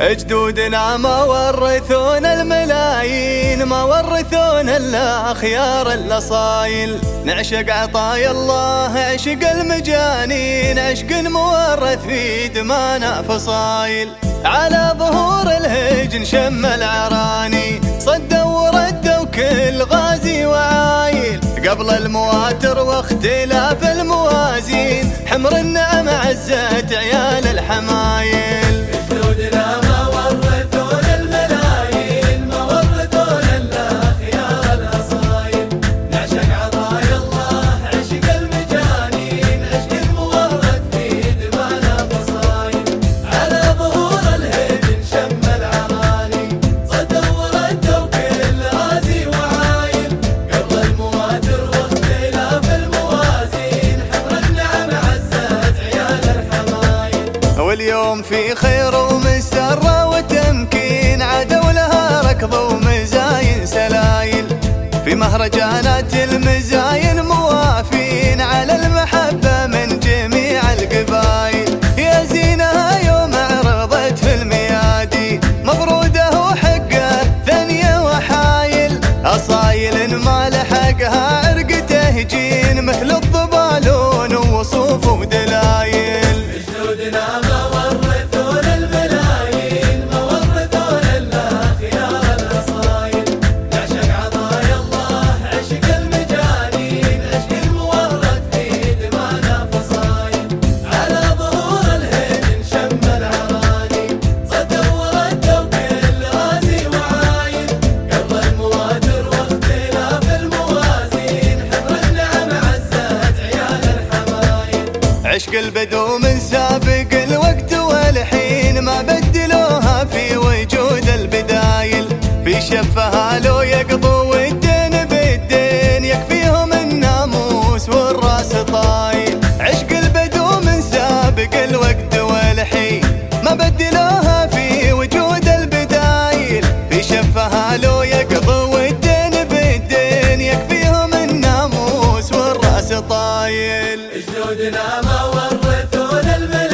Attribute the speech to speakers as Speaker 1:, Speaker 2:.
Speaker 1: جدودنا ما ورثون الملايين ما ورثون الا خيار الأصايل. نعشق عطايا الله عشق المجانين عشق مورث في دمانا فصايل. على ظهور الهجن شم العراني صدوا وردوا كل غازي وعايل. قبل المواتر واختلاف الموازين حمر النعم واليوم في خير ومسرة وتمكين عدوا لها ركض ومزاين سلايل. في مهرجانات المزاين عشق البدو من سابق الوقت والحين ما بدلوها في وجود البدايل. في شفها بيتنا ما ورثونا المنى